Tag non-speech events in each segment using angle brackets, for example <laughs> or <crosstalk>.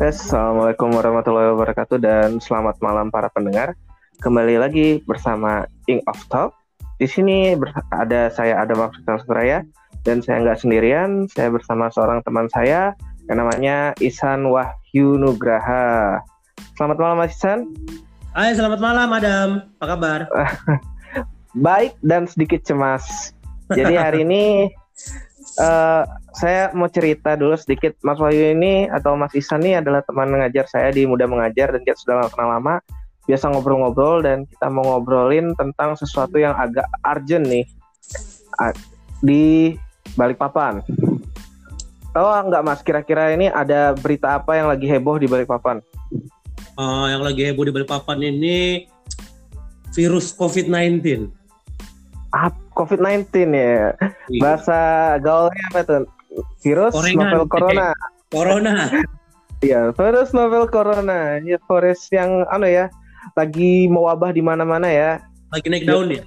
Assalamualaikum warahmatullahi wabarakatuh dan selamat malam para pendengar. Kembali lagi bersama Ing of Talk. Di sini ada saya Adam Maksudal Suraya dan saya nggak sendirian. Saya bersama seorang teman saya yang namanya Isan Wahyu Nugraha. Selamat malam Mas Isan. Hai, selamat malam Adam. Apa kabar? <laughs> Baik dan sedikit cemas. Jadi hari <laughs> ini uh, saya mau cerita dulu sedikit Mas Wahyu ini atau Mas Isan ini adalah teman mengajar saya di Muda Mengajar dan kita sudah kenal lama biasa ngobrol-ngobrol dan kita mau ngobrolin tentang sesuatu yang agak urgent nih di Balikpapan. Tahu nggak Mas kira-kira ini ada berita apa yang lagi heboh di Balikpapan? Uh, yang lagi heboh di Balikpapan ini virus COVID-19. Ah, COVID-19 ya. Iya. Bahasa gaulnya apa tuh? Virus novel corona. Corona. Iya, virus novel corona. Ya, virus yang anu ya, lagi mewabah di mana-mana ya. Lagi naik daun ya?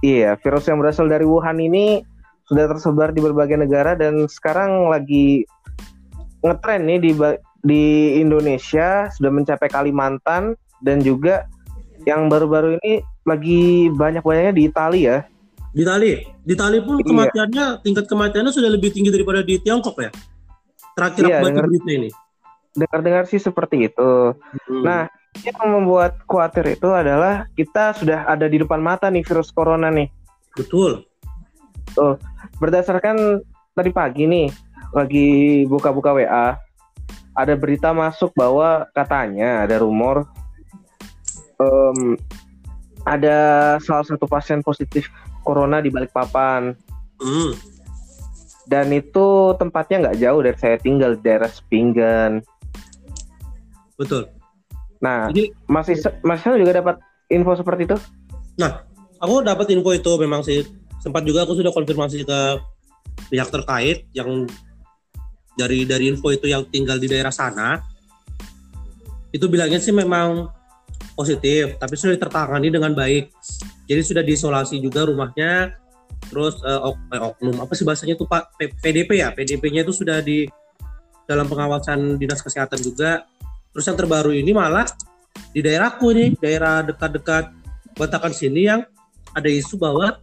Iya, virus yang berasal dari Wuhan ini sudah tersebar di berbagai negara dan sekarang lagi ngetren nih di di Indonesia sudah mencapai Kalimantan dan juga yang baru-baru ini lagi banyak-banyaknya di Italia ya. Di Itali, di Itali pun iya. kematiannya tingkat kematiannya sudah lebih tinggi daripada di Tiongkok ya. Terakhir iya, aku baca berita ini. Dengar-dengar sih seperti itu. Hmm. Nah, yang membuat khawatir itu adalah kita sudah ada di depan mata nih virus corona nih. Betul. Tuh, berdasarkan tadi pagi nih lagi buka-buka WA ada berita masuk bahwa katanya ada rumor um, ada salah satu pasien positif corona di Balikpapan. Mm. Dan itu tempatnya nggak jauh dari saya tinggal di daerah Sepinggan. Betul. Nah, Jadi, Mas Isa, Mas Isa juga dapat info seperti itu? Nah, aku dapat info itu memang sih. Sempat juga aku sudah konfirmasi ke pihak terkait yang dari dari info itu yang tinggal di daerah sana. Itu bilangnya sih memang positif, tapi sudah tertangani dengan baik. Jadi sudah diisolasi juga rumahnya. Terus uh, ok, eh, oknum apa sih bahasanya itu Pak PDP ya? PDP-nya itu sudah di dalam pengawasan dinas kesehatan juga. Terus yang terbaru ini malah di daerahku nih, daerah dekat-dekat Batakan sini yang ada isu bahwa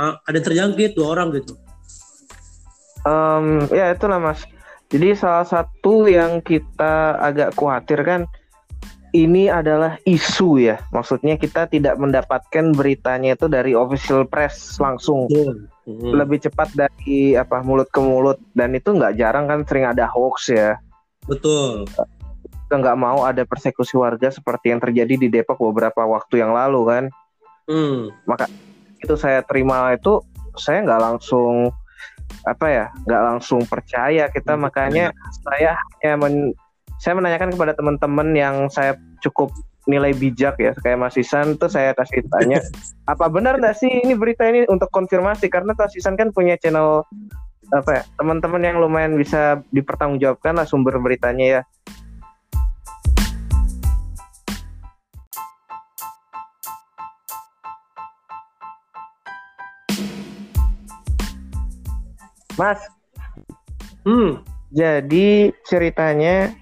uh, ada terjangkit dua orang gitu. Um, ya itulah mas. Jadi salah satu yang kita agak khawatir kan ini adalah isu ya. Maksudnya kita tidak mendapatkan beritanya itu dari official press langsung. Mm-hmm. Lebih cepat dari apa mulut ke mulut dan itu nggak jarang kan sering ada hoax ya. Betul. Kita nggak mau ada persekusi warga seperti yang terjadi di Depok beberapa waktu yang lalu kan. Mm. Maka itu saya terima itu saya nggak langsung apa ya nggak langsung percaya kita makanya saya hanya men, saya menanyakan kepada teman-teman yang saya cukup nilai bijak ya kayak Mas Isan tuh saya kasih tanya <laughs> apa benar nggak sih ini berita ini untuk konfirmasi? Karena Mas Isan kan punya channel apa ya teman-teman yang lumayan bisa dipertanggungjawabkan lah sumber beritanya ya. Mas, hmm, jadi ceritanya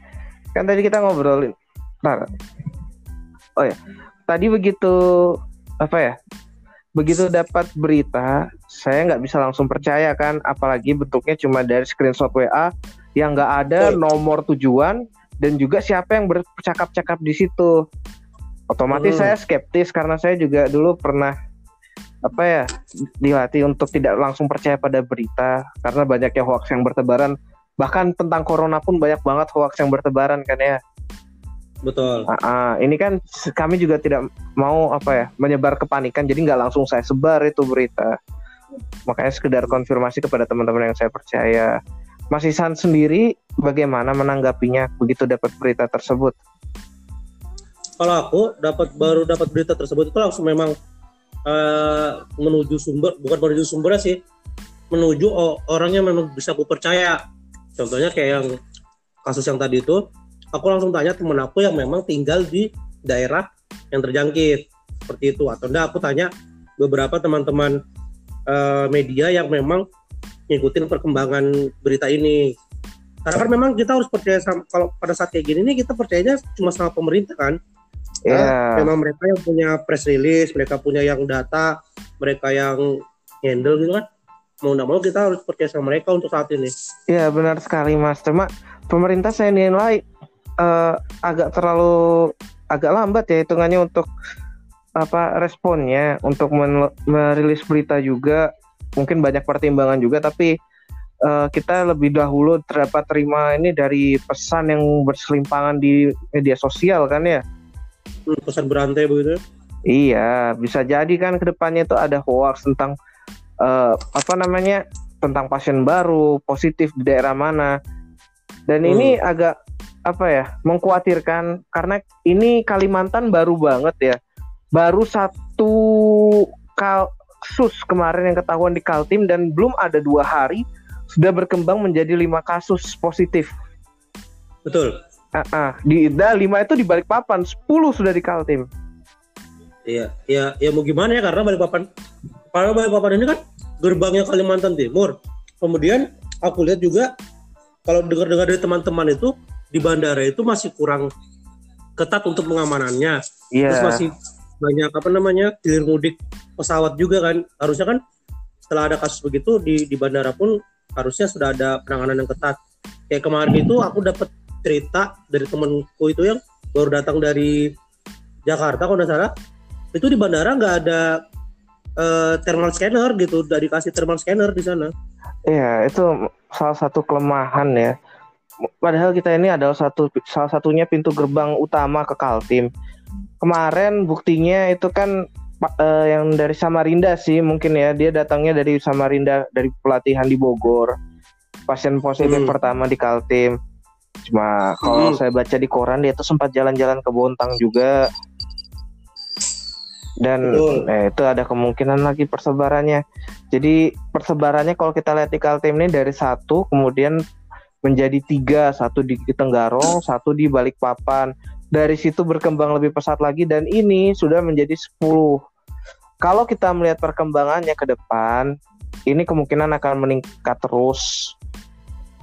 kan tadi kita ngobrolin nah, oh ya tadi begitu apa ya begitu dapat berita saya nggak bisa langsung percaya kan apalagi bentuknya cuma dari screenshot WA yang nggak ada nomor tujuan dan juga siapa yang bercakap-cakap di situ. Otomatis hmm. saya skeptis karena saya juga dulu pernah apa ya dilatih untuk tidak langsung percaya pada berita karena banyaknya hoax yang bertebaran bahkan tentang corona pun banyak banget hoax yang bertebaran kan ya. Betul. Uh, uh, ini kan kami juga tidak mau apa ya menyebar kepanikan jadi nggak langsung saya sebar itu berita. Makanya sekedar konfirmasi kepada teman-teman yang saya percaya. Mas Isan sendiri bagaimana menanggapinya begitu dapat berita tersebut? Kalau aku dapat baru dapat berita tersebut itu langsung memang uh, menuju sumber bukan menuju sumber sih menuju orangnya memang bisa aku percaya contohnya kayak yang kasus yang tadi itu aku langsung tanya temen aku yang memang tinggal di daerah yang terjangkit. Seperti itu. Atau enggak aku tanya beberapa teman-teman uh, media yang memang ngikutin perkembangan berita ini. Karena kan memang kita harus percaya sama kalau pada saat kayak gini nih kita percayanya cuma sama pemerintah kan. Nah, memang mereka yang punya press release mereka punya yang data mereka yang handle gitu kan mau nggak mau kita harus percaya sama mereka untuk saat ini Iya benar sekali mas. Cuma pemerintah saya nilai eh, agak terlalu agak lambat ya hitungannya untuk apa responnya untuk merilis berita juga mungkin banyak pertimbangan juga tapi eh, kita lebih dahulu terdapat terima ini dari pesan yang berselimpangan di media sosial kan ya. Hmm, pesan berantai begitu Iya, bisa jadi kan ke depannya itu ada hoax tentang eh, apa namanya tentang pasien baru positif di daerah mana. Dan ini agak apa ya mengkhawatirkan karena ini Kalimantan baru banget ya, baru satu kasus kemarin yang ketahuan di Kaltim dan belum ada dua hari sudah berkembang menjadi lima kasus positif. betul Ah, ah. di da, lima itu di Balikpapan, 10 sudah di Kaltim. Iya, ya, ya mau gimana ya karena Balikpapan, karena Balikpapan ini kan gerbangnya Kalimantan Timur. Kemudian aku lihat juga kalau dengar-dengar dari teman-teman itu di bandara itu masih kurang ketat untuk pengamanannya. Iya. Terus masih banyak apa namanya hilir mudik pesawat juga kan. Harusnya kan setelah ada kasus begitu di di bandara pun harusnya sudah ada penanganan yang ketat. Kayak kemarin itu aku dapat cerita dari temanku itu yang baru datang dari Jakarta kalau nggak salah itu di bandara nggak ada eh, thermal scanner gitu dari kasih thermal scanner di sana Iya, itu salah satu kelemahan ya. Padahal kita ini adalah satu salah satunya pintu gerbang utama ke Kaltim. Kemarin buktinya itu kan eh, yang dari Samarinda sih mungkin ya dia datangnya dari Samarinda dari pelatihan di Bogor. Pasien positif Hmm. pertama di Kaltim. Cuma kalau Hmm. saya baca di koran dia tuh sempat jalan-jalan ke Bontang juga. Dan eh, itu ada kemungkinan lagi persebarannya. Jadi persebarannya kalau kita lihat di Kaltim ini dari satu kemudian menjadi tiga, satu di Tenggarong, satu di Balikpapan. Dari situ berkembang lebih pesat lagi dan ini sudah menjadi 10. Kalau kita melihat perkembangannya ke depan, ini kemungkinan akan meningkat terus.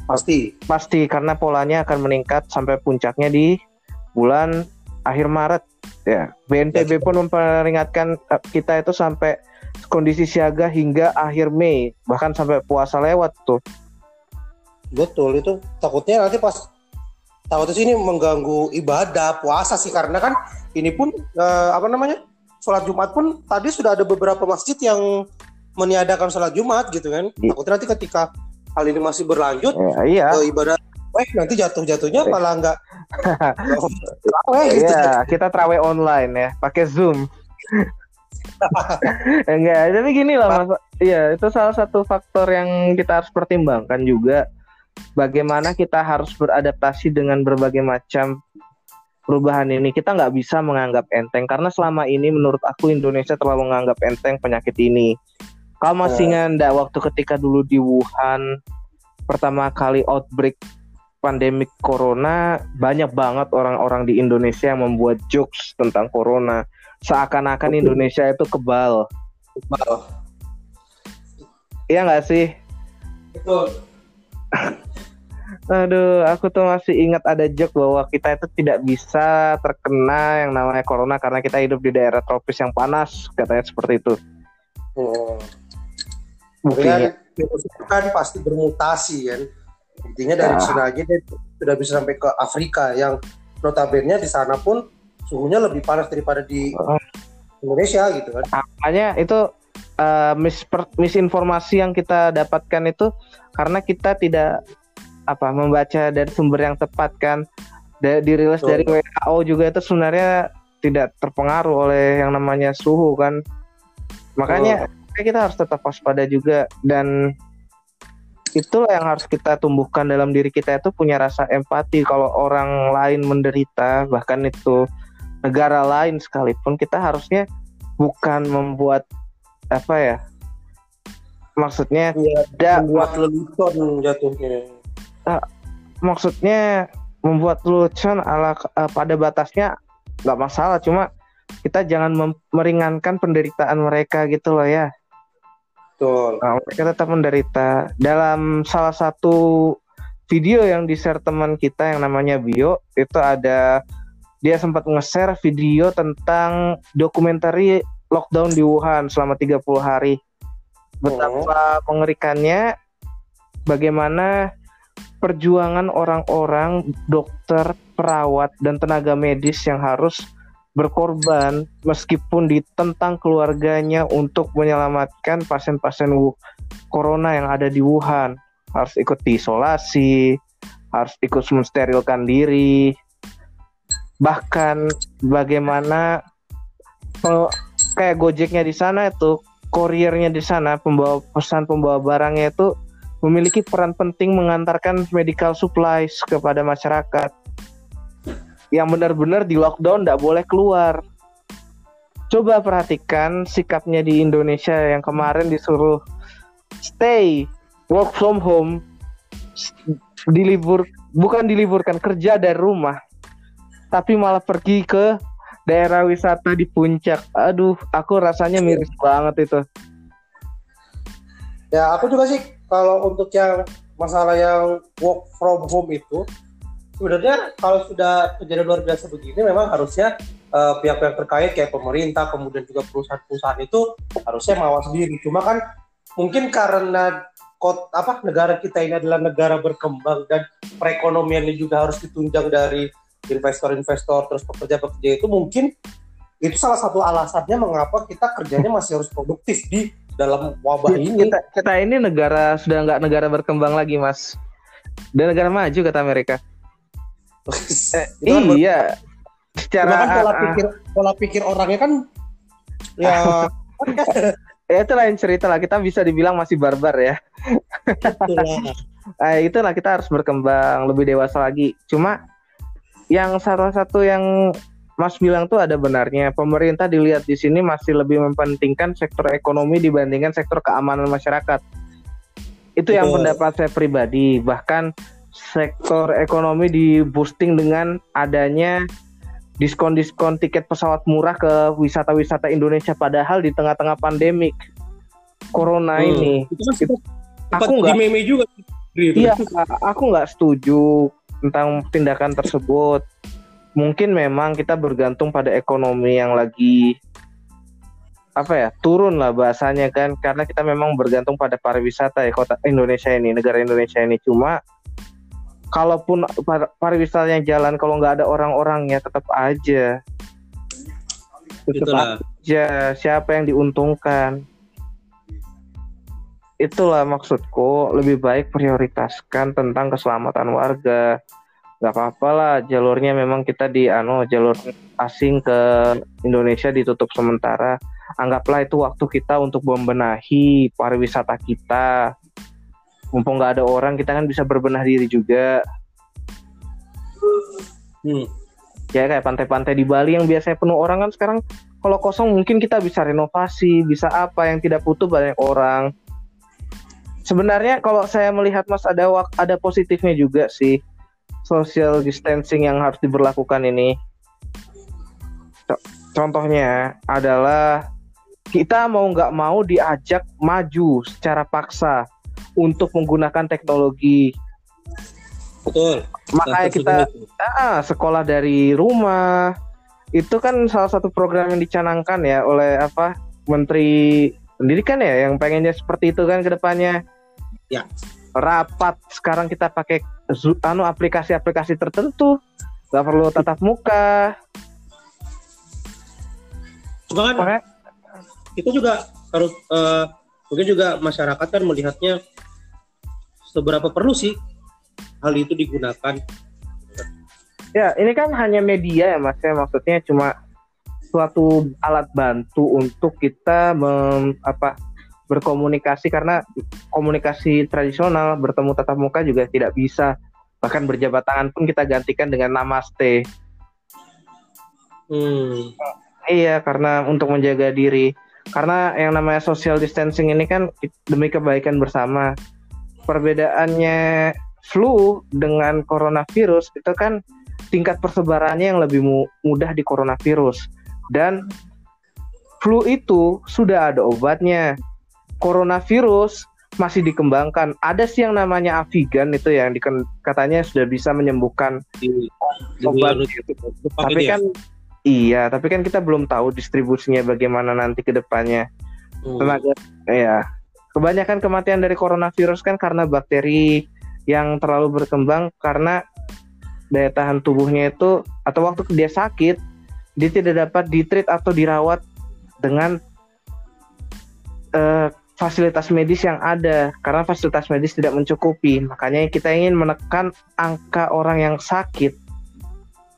pasti Pasti karena polanya akan meningkat sampai puncaknya di bulan akhir Maret. Ya, BNPB pun memperingatkan eh, kita itu sampai kondisi siaga hingga akhir Mei, bahkan sampai puasa lewat tuh. betul itu takutnya nanti pas takutnya sih ini mengganggu ibadah puasa sih karena kan ini pun eh, apa namanya sholat Jumat pun tadi sudah ada beberapa masjid yang meniadakan sholat Jumat gitu kan Iya. takutnya nanti ketika hal ini masih berlanjut Ya, iya. eh, ibadah eh nanti jatuh-jatuhnya malah nggak Terawih gitu Iya, kita traweh online ya, pakai Zoom. <laughs> Enggak, tapi gini lah Mas. Iya, itu salah satu faktor yang kita harus pertimbangkan juga. Bagaimana kita harus beradaptasi dengan berbagai macam perubahan ini. Kita nggak bisa menganggap enteng karena selama ini menurut aku Indonesia terlalu menganggap enteng penyakit ini. Kau masih nggak waktu ketika dulu di Wuhan pertama kali outbreak pandemik corona banyak banget orang-orang di Indonesia yang membuat jokes tentang corona seakan-akan. Indonesia itu kebal Iya nggak sih Betul. <laughs> aduh aku tuh masih ingat ada joke bahwa kita itu tidak bisa terkena yang namanya corona karena kita hidup di daerah tropis yang panas katanya seperti itu Hmm. Tapi buktinya kan pasti bermutasi kan. Intinya dari Ya. Cina aja dia sudah bisa sampai ke Afrika yang notabene di sana pun suhunya lebih panas daripada di Oh. Indonesia gitu kan. makanya itu eh, misper- misinformasi yang kita dapatkan itu karena kita tidak apa membaca dari sumber yang tepat kan Da- dirilis Betul. dari WHO juga itu sebenarnya tidak terpengaruh oleh yang namanya suhu kan makanya kayak kita harus tetap waspada juga dan itulah yang harus kita tumbuhkan dalam diri kita itu punya rasa empati. Kalau orang lain menderita bahkan itu negara lain sekalipun kita harusnya bukan membuat apa ya maksudnya Iya, tidak membuat lelucon jatuhnya. maksudnya membuat lucuan ala eh, pada batasnya nggak masalah. Cuma kita jangan meringankan penderitaan mereka gitu loh ya Betul. Nah, mereka tetap menderita dalam salah satu video yang di share teman kita yang namanya Bio itu ada dia sempat nge-share video tentang dokumentari lockdown di Wuhan selama 30 hari. Betapa oh. mengerikannya bagaimana perjuangan orang-orang dokter, perawat dan tenaga medis yang harus berkorban meskipun ditentang keluarganya untuk menyelamatkan pasien-pasien corona yang ada di Wuhan. Harus ikut diisolasi, harus ikut mensterilkan diri, bahkan bagaimana kayak Gojeknya di sana itu korirnya di sana pembawa pesan pembawa barangnya itu memiliki peran penting mengantarkan medical supplies kepada masyarakat yang benar-benar di lockdown tidak boleh keluar. Coba perhatikan sikapnya di Indonesia yang kemarin disuruh stay work from home dilibur bukan diliburkan kerja dari rumah tapi malah pergi ke daerah wisata di puncak. Aduh, aku rasanya miris banget itu. Ya, aku juga sih kalau untuk yang masalah yang work from home itu sebenarnya kalau sudah kejadian luar biasa begini memang harusnya eh, pihak-pihak terkait kayak pemerintah kemudian juga perusahaan-perusahaan itu harusnya mawas diri. Cuma kan mungkin karena kot apa negara kita ini adalah negara berkembang dan perekonomiannya juga harus ditunjang dari investor-investor terus pekerja-pekerja itu mungkin itu salah satu alasannya mengapa kita kerjanya masih harus produktif di dalam wabah ini. Kita, kita ini negara sudah nggak negara berkembang lagi, Mas. Dan negara maju kata Amerika. Eh, iya. Secara kan pola pikir pola pikir orangnya kan ya <laughs> ya itu lain cerita lah. Kita bisa dibilang masih barbar ya. Itulah. <laughs> eh, itulah kita harus berkembang lebih dewasa lagi. Cuma yang salah satu yang Mas bilang tuh ada benarnya. Pemerintah dilihat di sini masih lebih mempentingkan sektor ekonomi dibandingkan sektor keamanan masyarakat. Itu yang pendapat saya pribadi. Bahkan sektor ekonomi di boosting dengan adanya diskon-diskon tiket pesawat murah ke wisata-wisata Indonesia padahal di tengah-tengah pandemik corona hmm. ini. Itu kan aku nggak juga. Iya, aku nggak setuju tentang tindakan tersebut. Mungkin memang kita bergantung pada ekonomi yang lagi apa ya turun lah bahasanya kan karena kita memang bergantung pada pariwisata ya kota Indonesia ini negara Indonesia ini cuma kalaupun par pariwisatanya jalan kalau nggak ada orang-orangnya tetap aja. Tetap Itulah. aja siapa yang diuntungkan. Itulah maksudku lebih baik prioritaskan tentang keselamatan warga. Nggak apa-apa lah jalurnya memang kita di ano jalur asing ke Indonesia ditutup sementara. Anggaplah itu waktu kita untuk membenahi pariwisata kita mumpung nggak ada orang kita kan bisa berbenah diri juga hmm. ya kayak pantai-pantai di Bali yang biasanya penuh orang kan sekarang kalau kosong mungkin kita bisa renovasi bisa apa yang tidak butuh banyak orang sebenarnya kalau saya melihat Mas ada ada positifnya juga sih social distancing yang harus diberlakukan ini. Contohnya adalah kita mau nggak mau diajak maju secara paksa untuk menggunakan teknologi. Betul. Makanya kita ah, sekolah dari rumah itu kan salah satu program yang dicanangkan ya oleh apa Menteri Pendidikan ya yang pengennya seperti itu kan ke depannya. Ya. Rapat sekarang kita pakai anu aplikasi-aplikasi tertentu. Gak perlu tatap muka. Cuma kan Makanya, kita juga harus uh, mungkin juga masyarakat kan melihatnya seberapa perlu sih hal itu digunakan. Ya, ini kan hanya media ya Mas ya. Maksudnya cuma suatu alat bantu untuk kita mem, apa berkomunikasi. Karena komunikasi tradisional bertemu tatap muka juga tidak bisa. Bahkan berjabat tangan pun kita gantikan dengan namaste. Hmm. iya karena untuk menjaga diri. Karena yang namanya social distancing ini kan demi kebaikan bersama perbedaannya flu dengan coronavirus itu kan tingkat persebarannya yang lebih mudah di coronavirus dan flu itu sudah ada obatnya coronavirus masih dikembangkan. Ada sih yang namanya Avigan itu yang diken, katanya sudah bisa menyembuhkan Di, di obat. pakai Tapi dia. kan iya, tapi kan kita belum tahu distribusinya bagaimana nanti ke depannya. Hmm. Tenaga ya. Kebanyakan kematian dari coronavirus kan karena bakteri yang terlalu berkembang karena daya tahan tubuhnya itu atau waktu dia sakit dia tidak dapat ditreat atau dirawat dengan eh, fasilitas medis yang ada. Karena fasilitas medis tidak mencukupi. Makanya kita ingin menekan angka orang yang sakit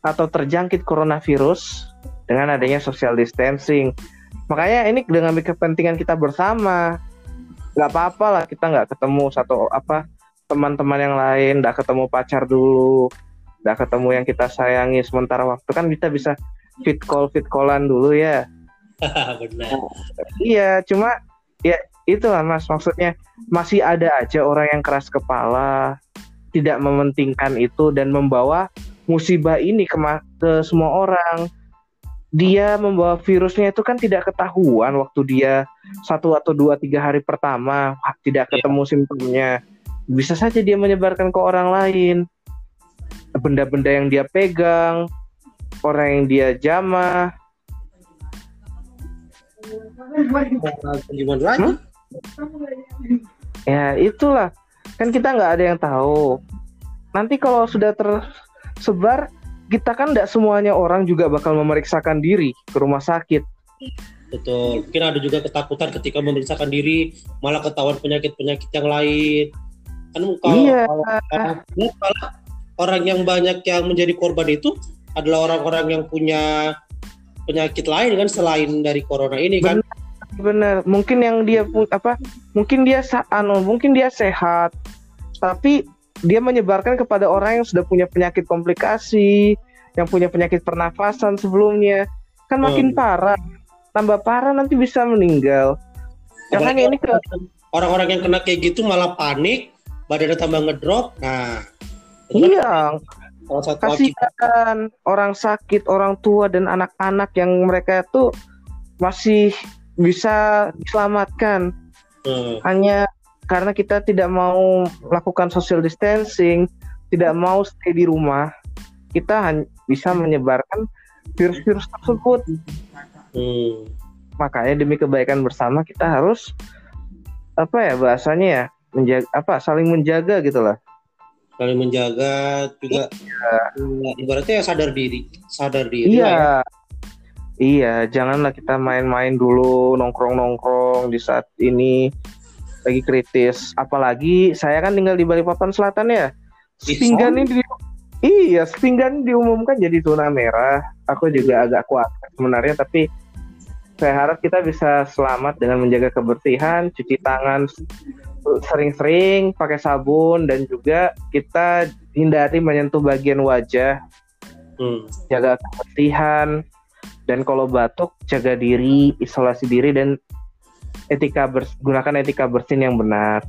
atau terjangkit coronavirus dengan adanya social distancing. Makanya ini dengan kepentingan kita bersama nggak apa-apa lah kita nggak ketemu satu apa teman-teman yang lain nggak ketemu pacar dulu nggak ketemu yang kita sayangi sementara waktu. Kan kita bisa fit call fit callan dulu ya. <laughs> Benar. iya cuma ya itulah mas maksudnya masih ada aja orang yang keras kepala tidak mementingkan itu dan membawa musibah ini ke, ke semua orang dia membawa virusnya itu kan tidak ketahuan waktu dia satu atau dua tiga hari pertama tidak Iya. ketemu simptomnya bisa saja dia menyebarkan ke orang lain benda-benda yang dia pegang orang yang dia jamah Gimana lagi? Hmm? Ya itulah kan kita nggak ada yang tahu. Nanti kalau sudah tersebar, kita kan tidak semuanya orang juga bakal memeriksakan diri ke rumah sakit. Betul. Mungkin ada juga ketakutan ketika memeriksakan diri malah ketahuan penyakit-penyakit yang lain. Kan kalau, Iya. kalau- kalau- kalau orang yang banyak yang menjadi korban itu adalah orang-orang yang punya penyakit lain kan selain dari corona ini kan. Bener, mungkin yang dia apa? Mungkin dia anu, mungkin dia sehat, tapi dia menyebarkan kepada orang yang sudah punya penyakit komplikasi, yang punya penyakit pernafasan sebelumnya, kan makin Hmm. parah. Tambah parah nanti bisa meninggal. Makanya ini ke Orang-orang yang kena kayak gitu malah panik, badannya tambah ngedrop. Nah, kan iya, salah satu akibat. kasihan orang sakit, orang tua dan anak-anak yang mereka itu masih bisa diselamatkan Hmm. hanya karena kita tidak mau melakukan social distancing, tidak mau stay di rumah, kita hanya bisa menyebarkan virus-virus tersebut. Hmm. Makanya demi kebaikan bersama kita harus apa ya bahasanya ya menjaga apa saling menjaga gitu lah. Saling menjaga juga. Ya, ibaratnya ya sadar diri, sadar diri. lah ya. Iya. Iya, janganlah kita main-main dulu nongkrong-nongkrong di saat ini lagi kritis. Apalagi saya kan tinggal di Balikpapan Selatan ya. Sepinggan ini di, iya, sepinggan diumumkan jadi zona merah. Aku juga agak kuat sebenarnya tapi saya harap kita bisa selamat dengan menjaga kebersihan, cuci tangan sering-sering, pakai sabun dan juga kita hindari menyentuh bagian wajah Hmm. jaga kebersihan dan kalau batuk jaga diri isolasi diri dan etika bers gunakan etika bersin yang benar.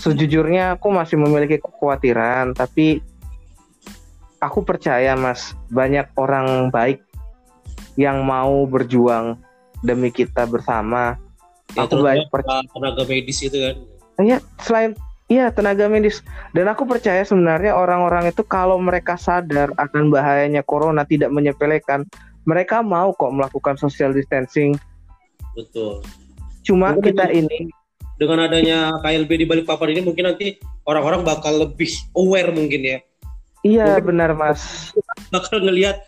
Sejujurnya aku masih memiliki kekhawatiran tapi aku percaya mas banyak orang baik yang mau berjuang demi kita bersama. Ya, aku banyak tenaga medis itu kan. Iya, selain iya tenaga medis. Dan aku percaya sebenarnya orang-orang itu kalau mereka sadar akan bahayanya corona tidak menyepelekan, mereka mau kok melakukan social distancing. Betul. Cuma Mungkin kita itu- ini Dengan adanya KLB di Balikpapan ini mungkin nanti orang-orang bakal lebih aware mungkin ya. iya Mungkin- benar Mas. Bakal ngelihat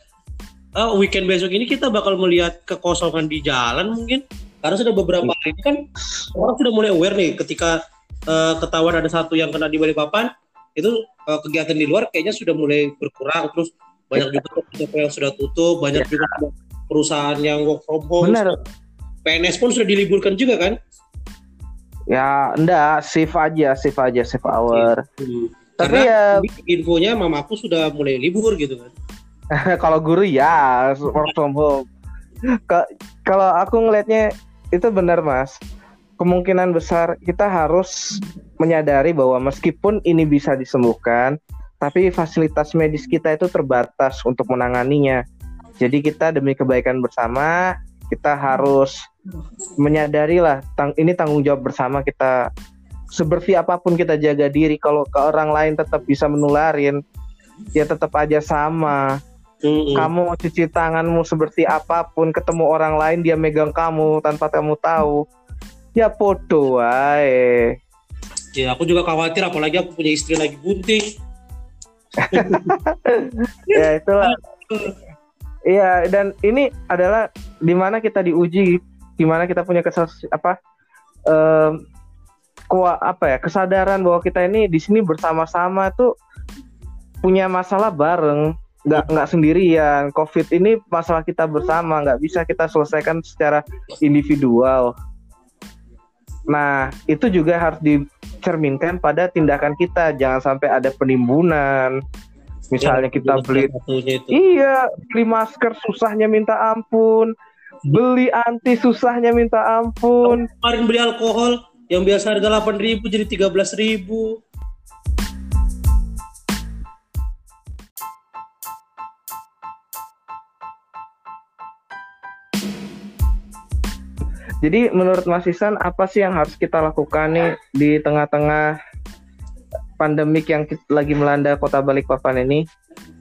oh, weekend besok ini kita bakal melihat kekosongan di jalan mungkin. Karena sudah beberapa hari ini kan orang sudah mulai aware nih ketika eh, ketahuan ada satu yang kena di Balikpapan itu eh, kegiatan di luar kayaknya sudah mulai berkurang terus banyak juga toko yang sudah tutup, banyak juga perusahaan yang work from home. Benar. PNS pun sudah diliburkan juga kan? Ya enggak, shift aja, shift aja, shift hour. Hmm. Tapi Karena ya infonya mamaku sudah mulai libur gitu kan. <laughs> kalau guru ya work from home. Ka- Kalau aku ngelihatnya itu benar mas. Kemungkinan besar kita harus menyadari bahwa meskipun ini bisa disembuhkan, tapi fasilitas medis kita itu terbatas untuk menanganinya. Jadi kita demi kebaikan bersama, kita harus menyadari lah tang ini tanggung jawab bersama kita sebersih apa pun kita jaga diri kalau ke orang lain tetap bisa menularin ya tetap aja sama Mm-mm. kamu cuci tanganmu sebersih apa pun ketemu orang lain dia megang kamu tanpa kamu tahu ya podo wae Ya aku juga khawatir apalagi aku punya istri lagi bunting. <laughs> ya itulah. Iya dan ini adalah di mana kita diuji di mana kita punya kesas apa em, kua apa ya kesadaran bahwa kita ini di sini bersama-sama tuh punya masalah bareng. Nggak nggak sendirian. Covid ini masalah kita bersama nggak bisa kita selesaikan secara individual nah itu juga harus dicerminkan pada tindakan kita jangan sampai ada penimbunan misalnya Ya, kita beli itu. Iya, beli masker susahnya minta ampun. Beli anti susahnya minta ampun. Kemarin beli alkohol yang biasa harga 8.000 jadi 13.000. Jadi menurut Mas Isan apa sih yang harus kita lakukan nih di tengah-tengah pandemik yang lagi melanda kota Balikpapan ini?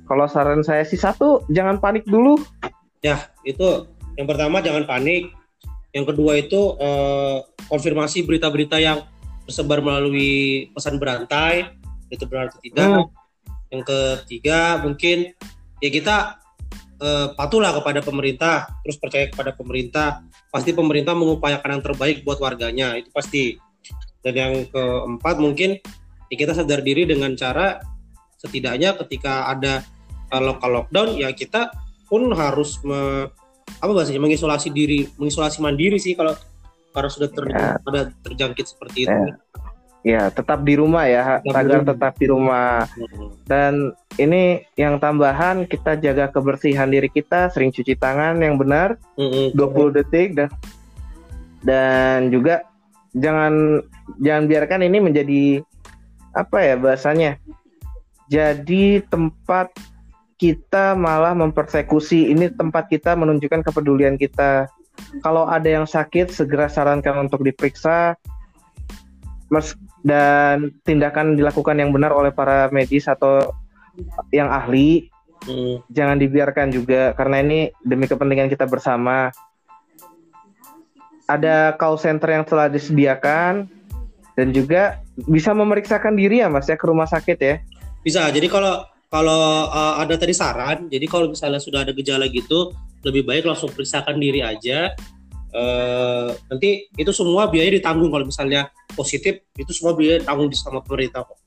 Kalau saran saya sih satu, jangan panik dulu. Ya, itu yang pertama jangan panik. Yang kedua itu eh, konfirmasi berita-berita yang tersebar melalui pesan berantai itu benar atau tidak. Hmm. Yang ketiga mungkin ya kita eh, patuhlah kepada pemerintah, terus percaya kepada pemerintah. Pasti pemerintah mengupayakan yang terbaik buat warganya, itu pasti. Dan yang keempat mungkin ya kita sadar diri dengan cara setidaknya ketika ada eh, lokal lockdown ya kita pun harus me- apa bahasanya mengisolasi diri, mengisolasi mandiri sih kalau karena sudah ter, Ya. ada terjangkit seperti itu. Ya. Ya, tetap di rumah ya, Tetap di agar rumah. tetap di rumah. Dan ini yang tambahan kita jaga kebersihan diri kita, sering cuci tangan yang benar. Mm-mm. 20 detik dan dan juga jangan jangan biarkan ini menjadi apa ya bahasanya jadi tempat kita malah mempersekusi ini tempat kita menunjukkan kepedulian kita kalau ada yang sakit segera sarankan untuk diperiksa Mes- dan tindakan dilakukan yang benar oleh para medis atau yang ahli Mm. jangan dibiarkan juga karena ini demi kepentingan kita bersama. Ada call center yang telah disediakan dan juga bisa memeriksakan diri ya Mas ya ke rumah sakit ya. Bisa. Jadi kalau kalau uh, ada tadi saran, jadi kalau misalnya sudah ada gejala gitu, lebih baik langsung periksakan diri aja. Eh, nanti itu semua biaya ditanggung kalau misalnya positif, itu semua biaya ditanggung di sama pemerintah kok.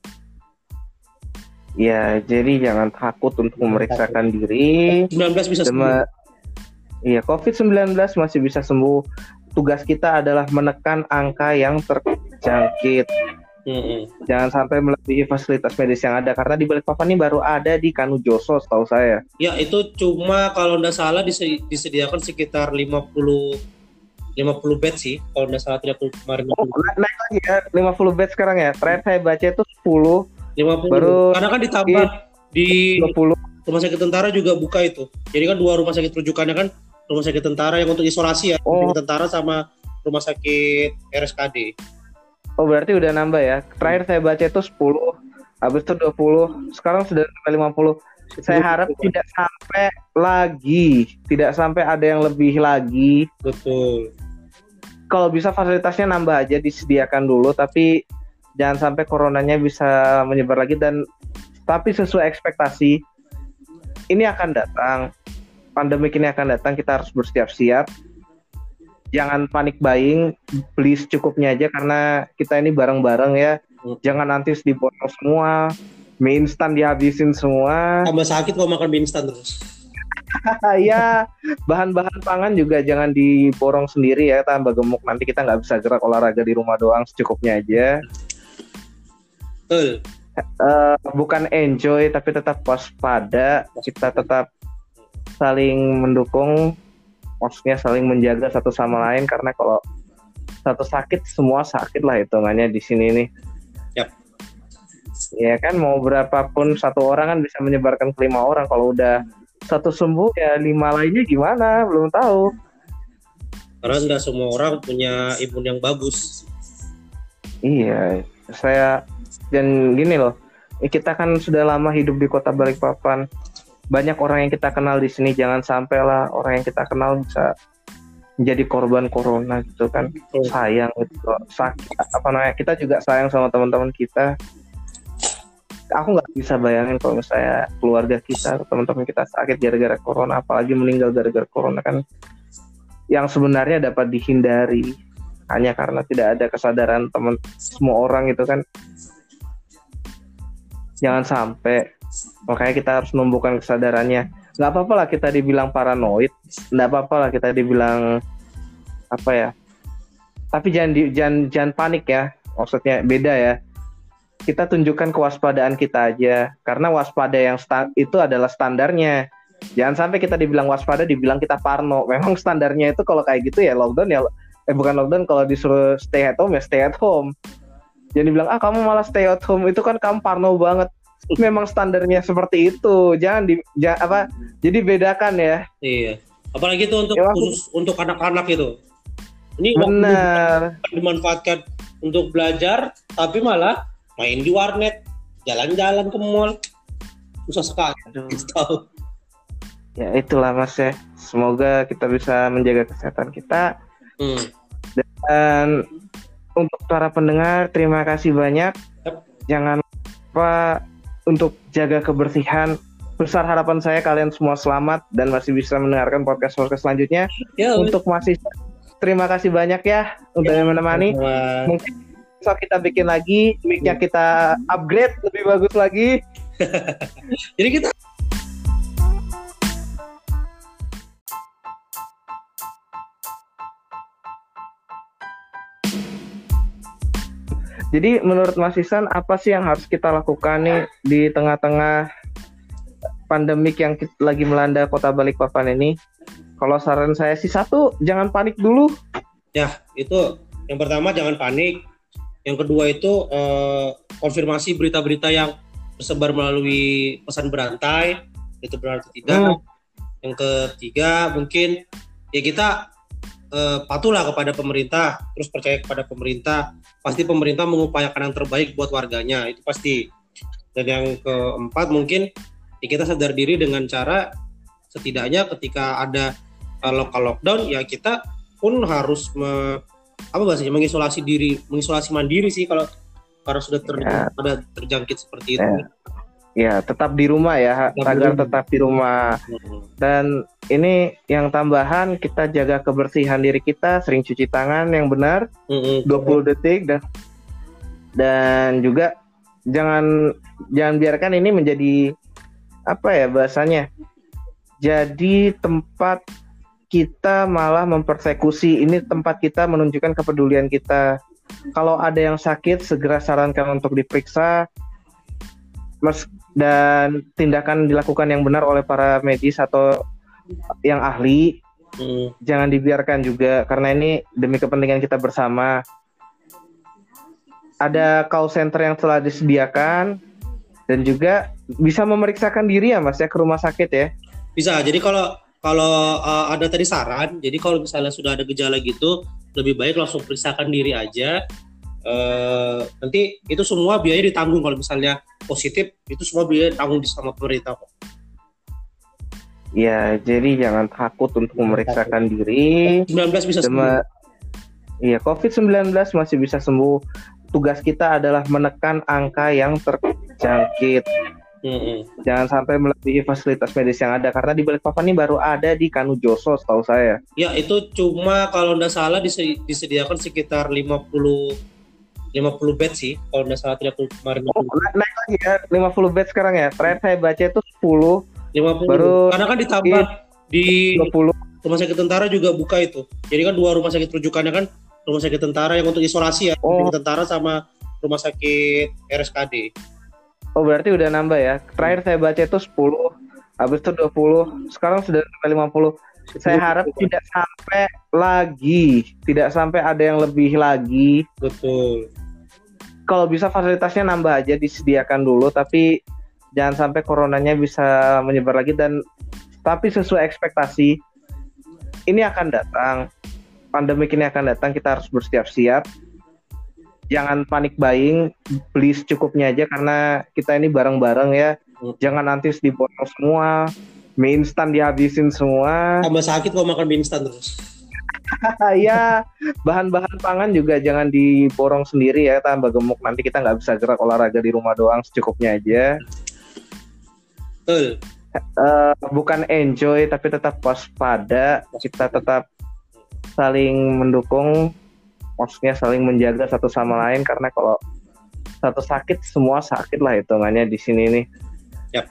Ya, jadi jangan takut untuk memeriksakan diri. 19 bisa sembuh. Iya, COVID-19 masih bisa sembuh. Tugas kita adalah menekan angka yang terjangkit. Mm-mm. Jangan sampai melebihi fasilitas medis yang ada karena di Balikpapan ini baru ada di Kanujoso setahu saya. Ya itu cuma kalau nggak salah dise- disediakan sekitar 50 50 bed sih kalau nggak salah tidak aku kemarin Oh, na- naik lagi ya 50 bed sekarang ya. Terakhir saya baca itu 10, 50 baru- karena kan ditambah di 20. rumah sakit tentara juga buka itu jadi kan dua rumah sakit rujukannya kan rumah sakit tentara yang untuk isolasi ya Oh. rumah sakit tentara sama rumah sakit RSKD Oh, berarti udah nambah ya. Terakhir saya baca itu 10, habis itu 20, sekarang sudah sampai 50. Saya harap tidak sampai lagi, tidak sampai ada yang lebih lagi. betul Kalau bisa fasilitasnya nambah aja disediakan dulu tapi jangan sampai coronanya bisa menyebar lagi dan tapi sesuai ekspektasi ini akan datang. Pandemik ini akan datang, kita harus bersiap-siap. Jangan panik buying, beli secukupnya aja karena kita ini bareng-bareng ya. Hmm. Jangan nanti diborong semua, mie instan dihabisin semua. tambah sakit kalau makan mie instan terus <laughs> ya, bahan-bahan pangan juga jangan diborong sendiri ya, tambah gemuk nanti kita nggak bisa gerak olahraga di rumah doang secukupnya aja. betul Eh, bukan enjoy tapi tetap waspada, kita tetap saling mendukung, maksudnya saling menjaga satu sama lain karena kalau satu sakit semua sakit lah hitungannya di sini nih. Ya kan mau berapapun satu orang kan bisa menyebarkan ke lima orang kalau udah satu sembuh ya lima lainnya gimana belum tahu. karena tidak semua orang punya imun yang bagus Iya, saya dan gini loh, kita kan sudah lama hidup di kota Balikpapan. Banyak orang yang kita kenal di sini, jangan sampai lah orang yang kita kenal bisa menjadi korban corona gitu kan. Sayang gitu. Sakit apa namanya? Kita juga sayang sama teman-teman kita. Aku nggak bisa bayangin kalau misalnya keluarga kita, teman-teman kita sakit gara-gara corona, apalagi meninggal gara-gara corona kan yang sebenarnya dapat dihindari hanya karena tidak ada kesadaran teman semua orang itu kan. Jangan sampai makanya kita harus menumbuhkan kesadarannya. Nggak apa-apa lah kita dibilang paranoid nggak apa-apa lah kita dibilang apa ya tapi jangan di, jangan jangan panik ya maksudnya beda ya kita tunjukkan kewaspadaan kita aja. Karena waspada yang itu adalah standarnya. Jangan sampai kita dibilang waspada dibilang kita parno. <laughs> Memang standarnya itu kalau kayak gitu ya lockdown ya eh bukan lockdown kalau disuruh stay at home ya stay at home. Jadi bilang ah kamu malah stay at home. Itu kan kamu parno banget. <laughs> Memang standarnya seperti itu. Jangan di ja- apa jadi bedakan ya. Iya. Apalagi itu untuk Ya, aku- khusus untuk anak-anak itu. Ini benar. dimanfaatkan untuk belajar tapi malah main di warnet jalan-jalan ke mall. Susah sekali. Tahu ya itulah mas ya. Semoga kita bisa menjaga kesehatan kita. Hmm. dan untuk para pendengar terima kasih banyak. Yap. jangan lupa untuk jaga kebersihan. Besar harapan saya kalian semua selamat dan masih bisa mendengarkan podcast podcast selanjutnya. Ya untuk masih terima kasih banyak ya udah menemani. Wah. mungkin besok kita bikin lagi mic-nya kita upgrade lebih bagus lagi. <laughs> Jadi kita jadi menurut Mas Isan apa sih yang harus kita lakukan nih di tengah-tengah pandemik yang lagi melanda kota Balikpapan ini? Kalau saran saya sih satu jangan panik dulu. Ya itu yang pertama jangan panik yang kedua itu eh, konfirmasi berita-berita yang tersebar melalui pesan berantai itu benar atau tidak Hmm. yang ketiga mungkin ya kita eh, patuhlah kepada pemerintah terus percaya kepada pemerintah. Pasti pemerintah mengupayakan yang terbaik buat warganya itu pasti. Dan yang keempat mungkin ya kita sadar diri dengan cara setidaknya ketika ada eh, lokal lockdown ya kita pun harus me- apa bahasanya mengisolasi diri mengisolasi mandiri sih kalau karena sudah ter, Ya. ada terjangkit seperti itu Ya. ya tetap di rumah ya Tetap di agar rumah. tetap di rumah Hmm. dan ini yang tambahan kita jaga kebersihan diri kita sering cuci tangan yang benar Hmm. 20 detik dan dan juga jangan jangan biarkan ini menjadi apa ya bahasanya jadi tempat kita malah mempersekusi ini tempat kita menunjukkan kepedulian kita kalau ada yang sakit segera sarankan untuk diperiksa dan tindakan dilakukan yang benar oleh para medis atau yang ahli Hmm. jangan dibiarkan juga karena ini demi kepentingan kita bersama. Ada call center yang telah disediakan dan juga bisa memeriksakan diri ya Mas ya ke rumah sakit ya. Bisa. Jadi kalau kalau uh, ada tadi saran, jadi kalau misalnya sudah ada gejala gitu, lebih baik langsung periksakan diri aja. Uh, nanti itu semua biaya ditanggung kalau misalnya positif, itu semua biaya ditanggung di sama pemerintah kok. Ya, jadi jangan takut untuk memeriksakan diri. 19 bisa sembuh. Iya, COVID-19 masih bisa sembuh. Tugas kita adalah menekan angka yang terjangkit. Mm-mm. Jangan sampai melebihi fasilitas medis yang ada karena di Balikpapan ini baru ada di Kanu Joso setahu saya. Ya itu cuma kalau nggak salah dise- disediakan sekitar 50 50 bed sih kalau nggak salah tidak kemarin Oh, na- naik lagi ya 50 bed sekarang ya. Terakhir saya baca itu 10, 50 baru- karena kan ditambah di 20. rumah sakit tentara juga buka itu jadi kan dua rumah sakit rujukannya kan rumah sakit tentara yang untuk isolasi ya Oh. rumah sakit tentara sama rumah sakit RSKD Oh, berarti udah nambah ya. Terakhir saya baca itu 10, habis itu 20, sekarang sudah sampai 50. Saya harap tidak sampai lagi, tidak sampai ada yang lebih lagi. betul Kalau bisa fasilitasnya nambah aja disediakan dulu, tapi jangan sampai coronanya bisa menyebar lagi dan tapi sesuai ekspektasi ini akan datang. pandemi ini akan datang kita harus bersiap-siap jangan panik buying beli secukupnya aja karena kita ini bareng-bareng ya Hmm. jangan nanti diborong semua mie instan dihabisin semua Tambah sakit kalau makan mie instan terus. <laughs> ya bahan-bahan pangan juga jangan diborong sendiri ya tambah gemuk nanti kita nggak bisa gerak olahraga di rumah doang secukupnya aja Betul. Eh, bukan enjoy tapi tetap waspada kita tetap saling mendukung maksudnya saling menjaga satu sama lain karena kalau satu sakit semua sakit lah hitungannya di sini nih Yap.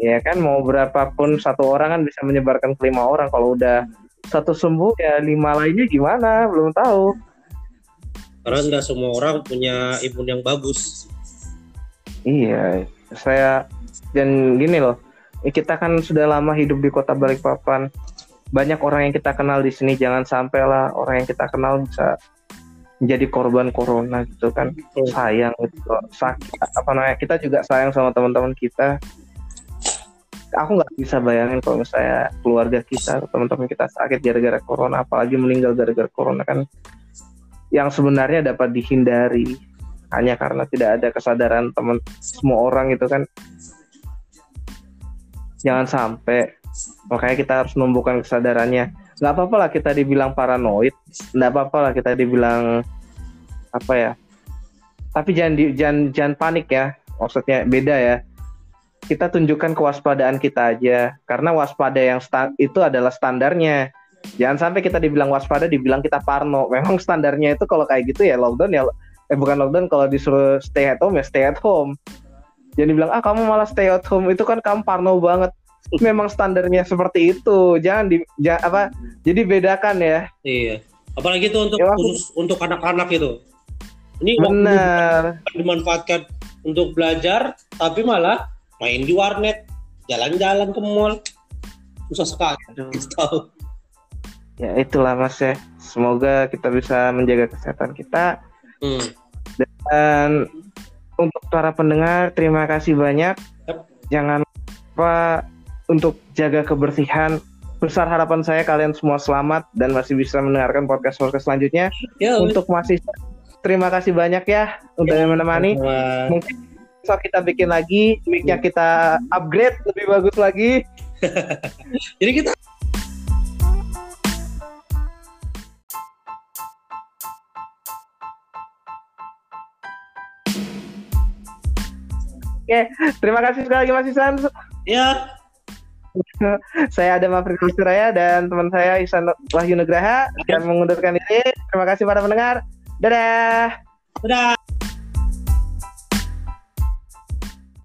ya kan mau berapapun satu orang kan bisa menyebarkan ke lima orang kalau udah satu sembuh ya lima lainnya gimana belum tahu Karena nggak semua orang punya imun yang bagus. Iya, saya dan gini loh, kita kan sudah lama hidup di kota Balikpapan. Banyak orang yang kita kenal di sini, jangan sampai lah orang yang kita kenal bisa menjadi korban corona gitu kan. Sayang gitu, sakit apa namanya? Kita juga sayang sama teman-teman kita. Aku nggak bisa bayangin kalau misalnya keluarga kita, teman-teman kita sakit gara-gara corona, apalagi meninggal gara-gara corona kan. Yang sebenarnya dapat dihindari hanya karena tidak ada kesadaran teman semua orang itu kan jangan sampai makanya kita harus menumbuhkan kesadarannya. Nggak apa-apa lah kita dibilang paranoid nggak apa-apa lah kita dibilang apa ya tapi jangan di, jangan jangan panik ya maksudnya beda ya. Kita tunjukkan kewaspadaan kita aja karena waspada yang sta- itu adalah standarnya. Jangan sampai kita dibilang waspada dibilang kita parno. <laughs> Memang standarnya itu kalau kayak gitu ya lockdown ya eh bukan lockdown kalau disuruh stay at home ya stay at home. Jangan dibilang ah kamu malah stay at home. Itu kan kamu parno banget <laughs> memang standarnya seperti itu jangan di ja- apa jadi bedakan ya Iya. Apalagi itu untuk Ya, aku- khusus untuk anak-anak itu. Ini benar dimanfaatkan untuk belajar, tapi malah main di warnet, jalan-jalan ke mall. Susah sekali. Aduh. <laughs> Ya itulah mas ya semoga kita bisa menjaga kesehatan kita Hmm. dan untuk para pendengar terima kasih banyak Yap. jangan lupa untuk jaga kebersihan besar harapan saya kalian semua selamat dan masih bisa mendengarkan podcast podcast selanjutnya. Ya, untuk masih terima kasih banyak ya untuk yang menemani. Wah. mungkin besok kita bikin lagi mic-nya kita upgrade lebih bagus lagi. <laughs> Jadi kita terima kasih sekali lagi Mas Isan. Ya <laughs> saya ada Mafri Suraya dan teman saya Isan Wahyu Nugraha yang mengundurkan diri. Terima kasih para pendengar. Dadah. Udah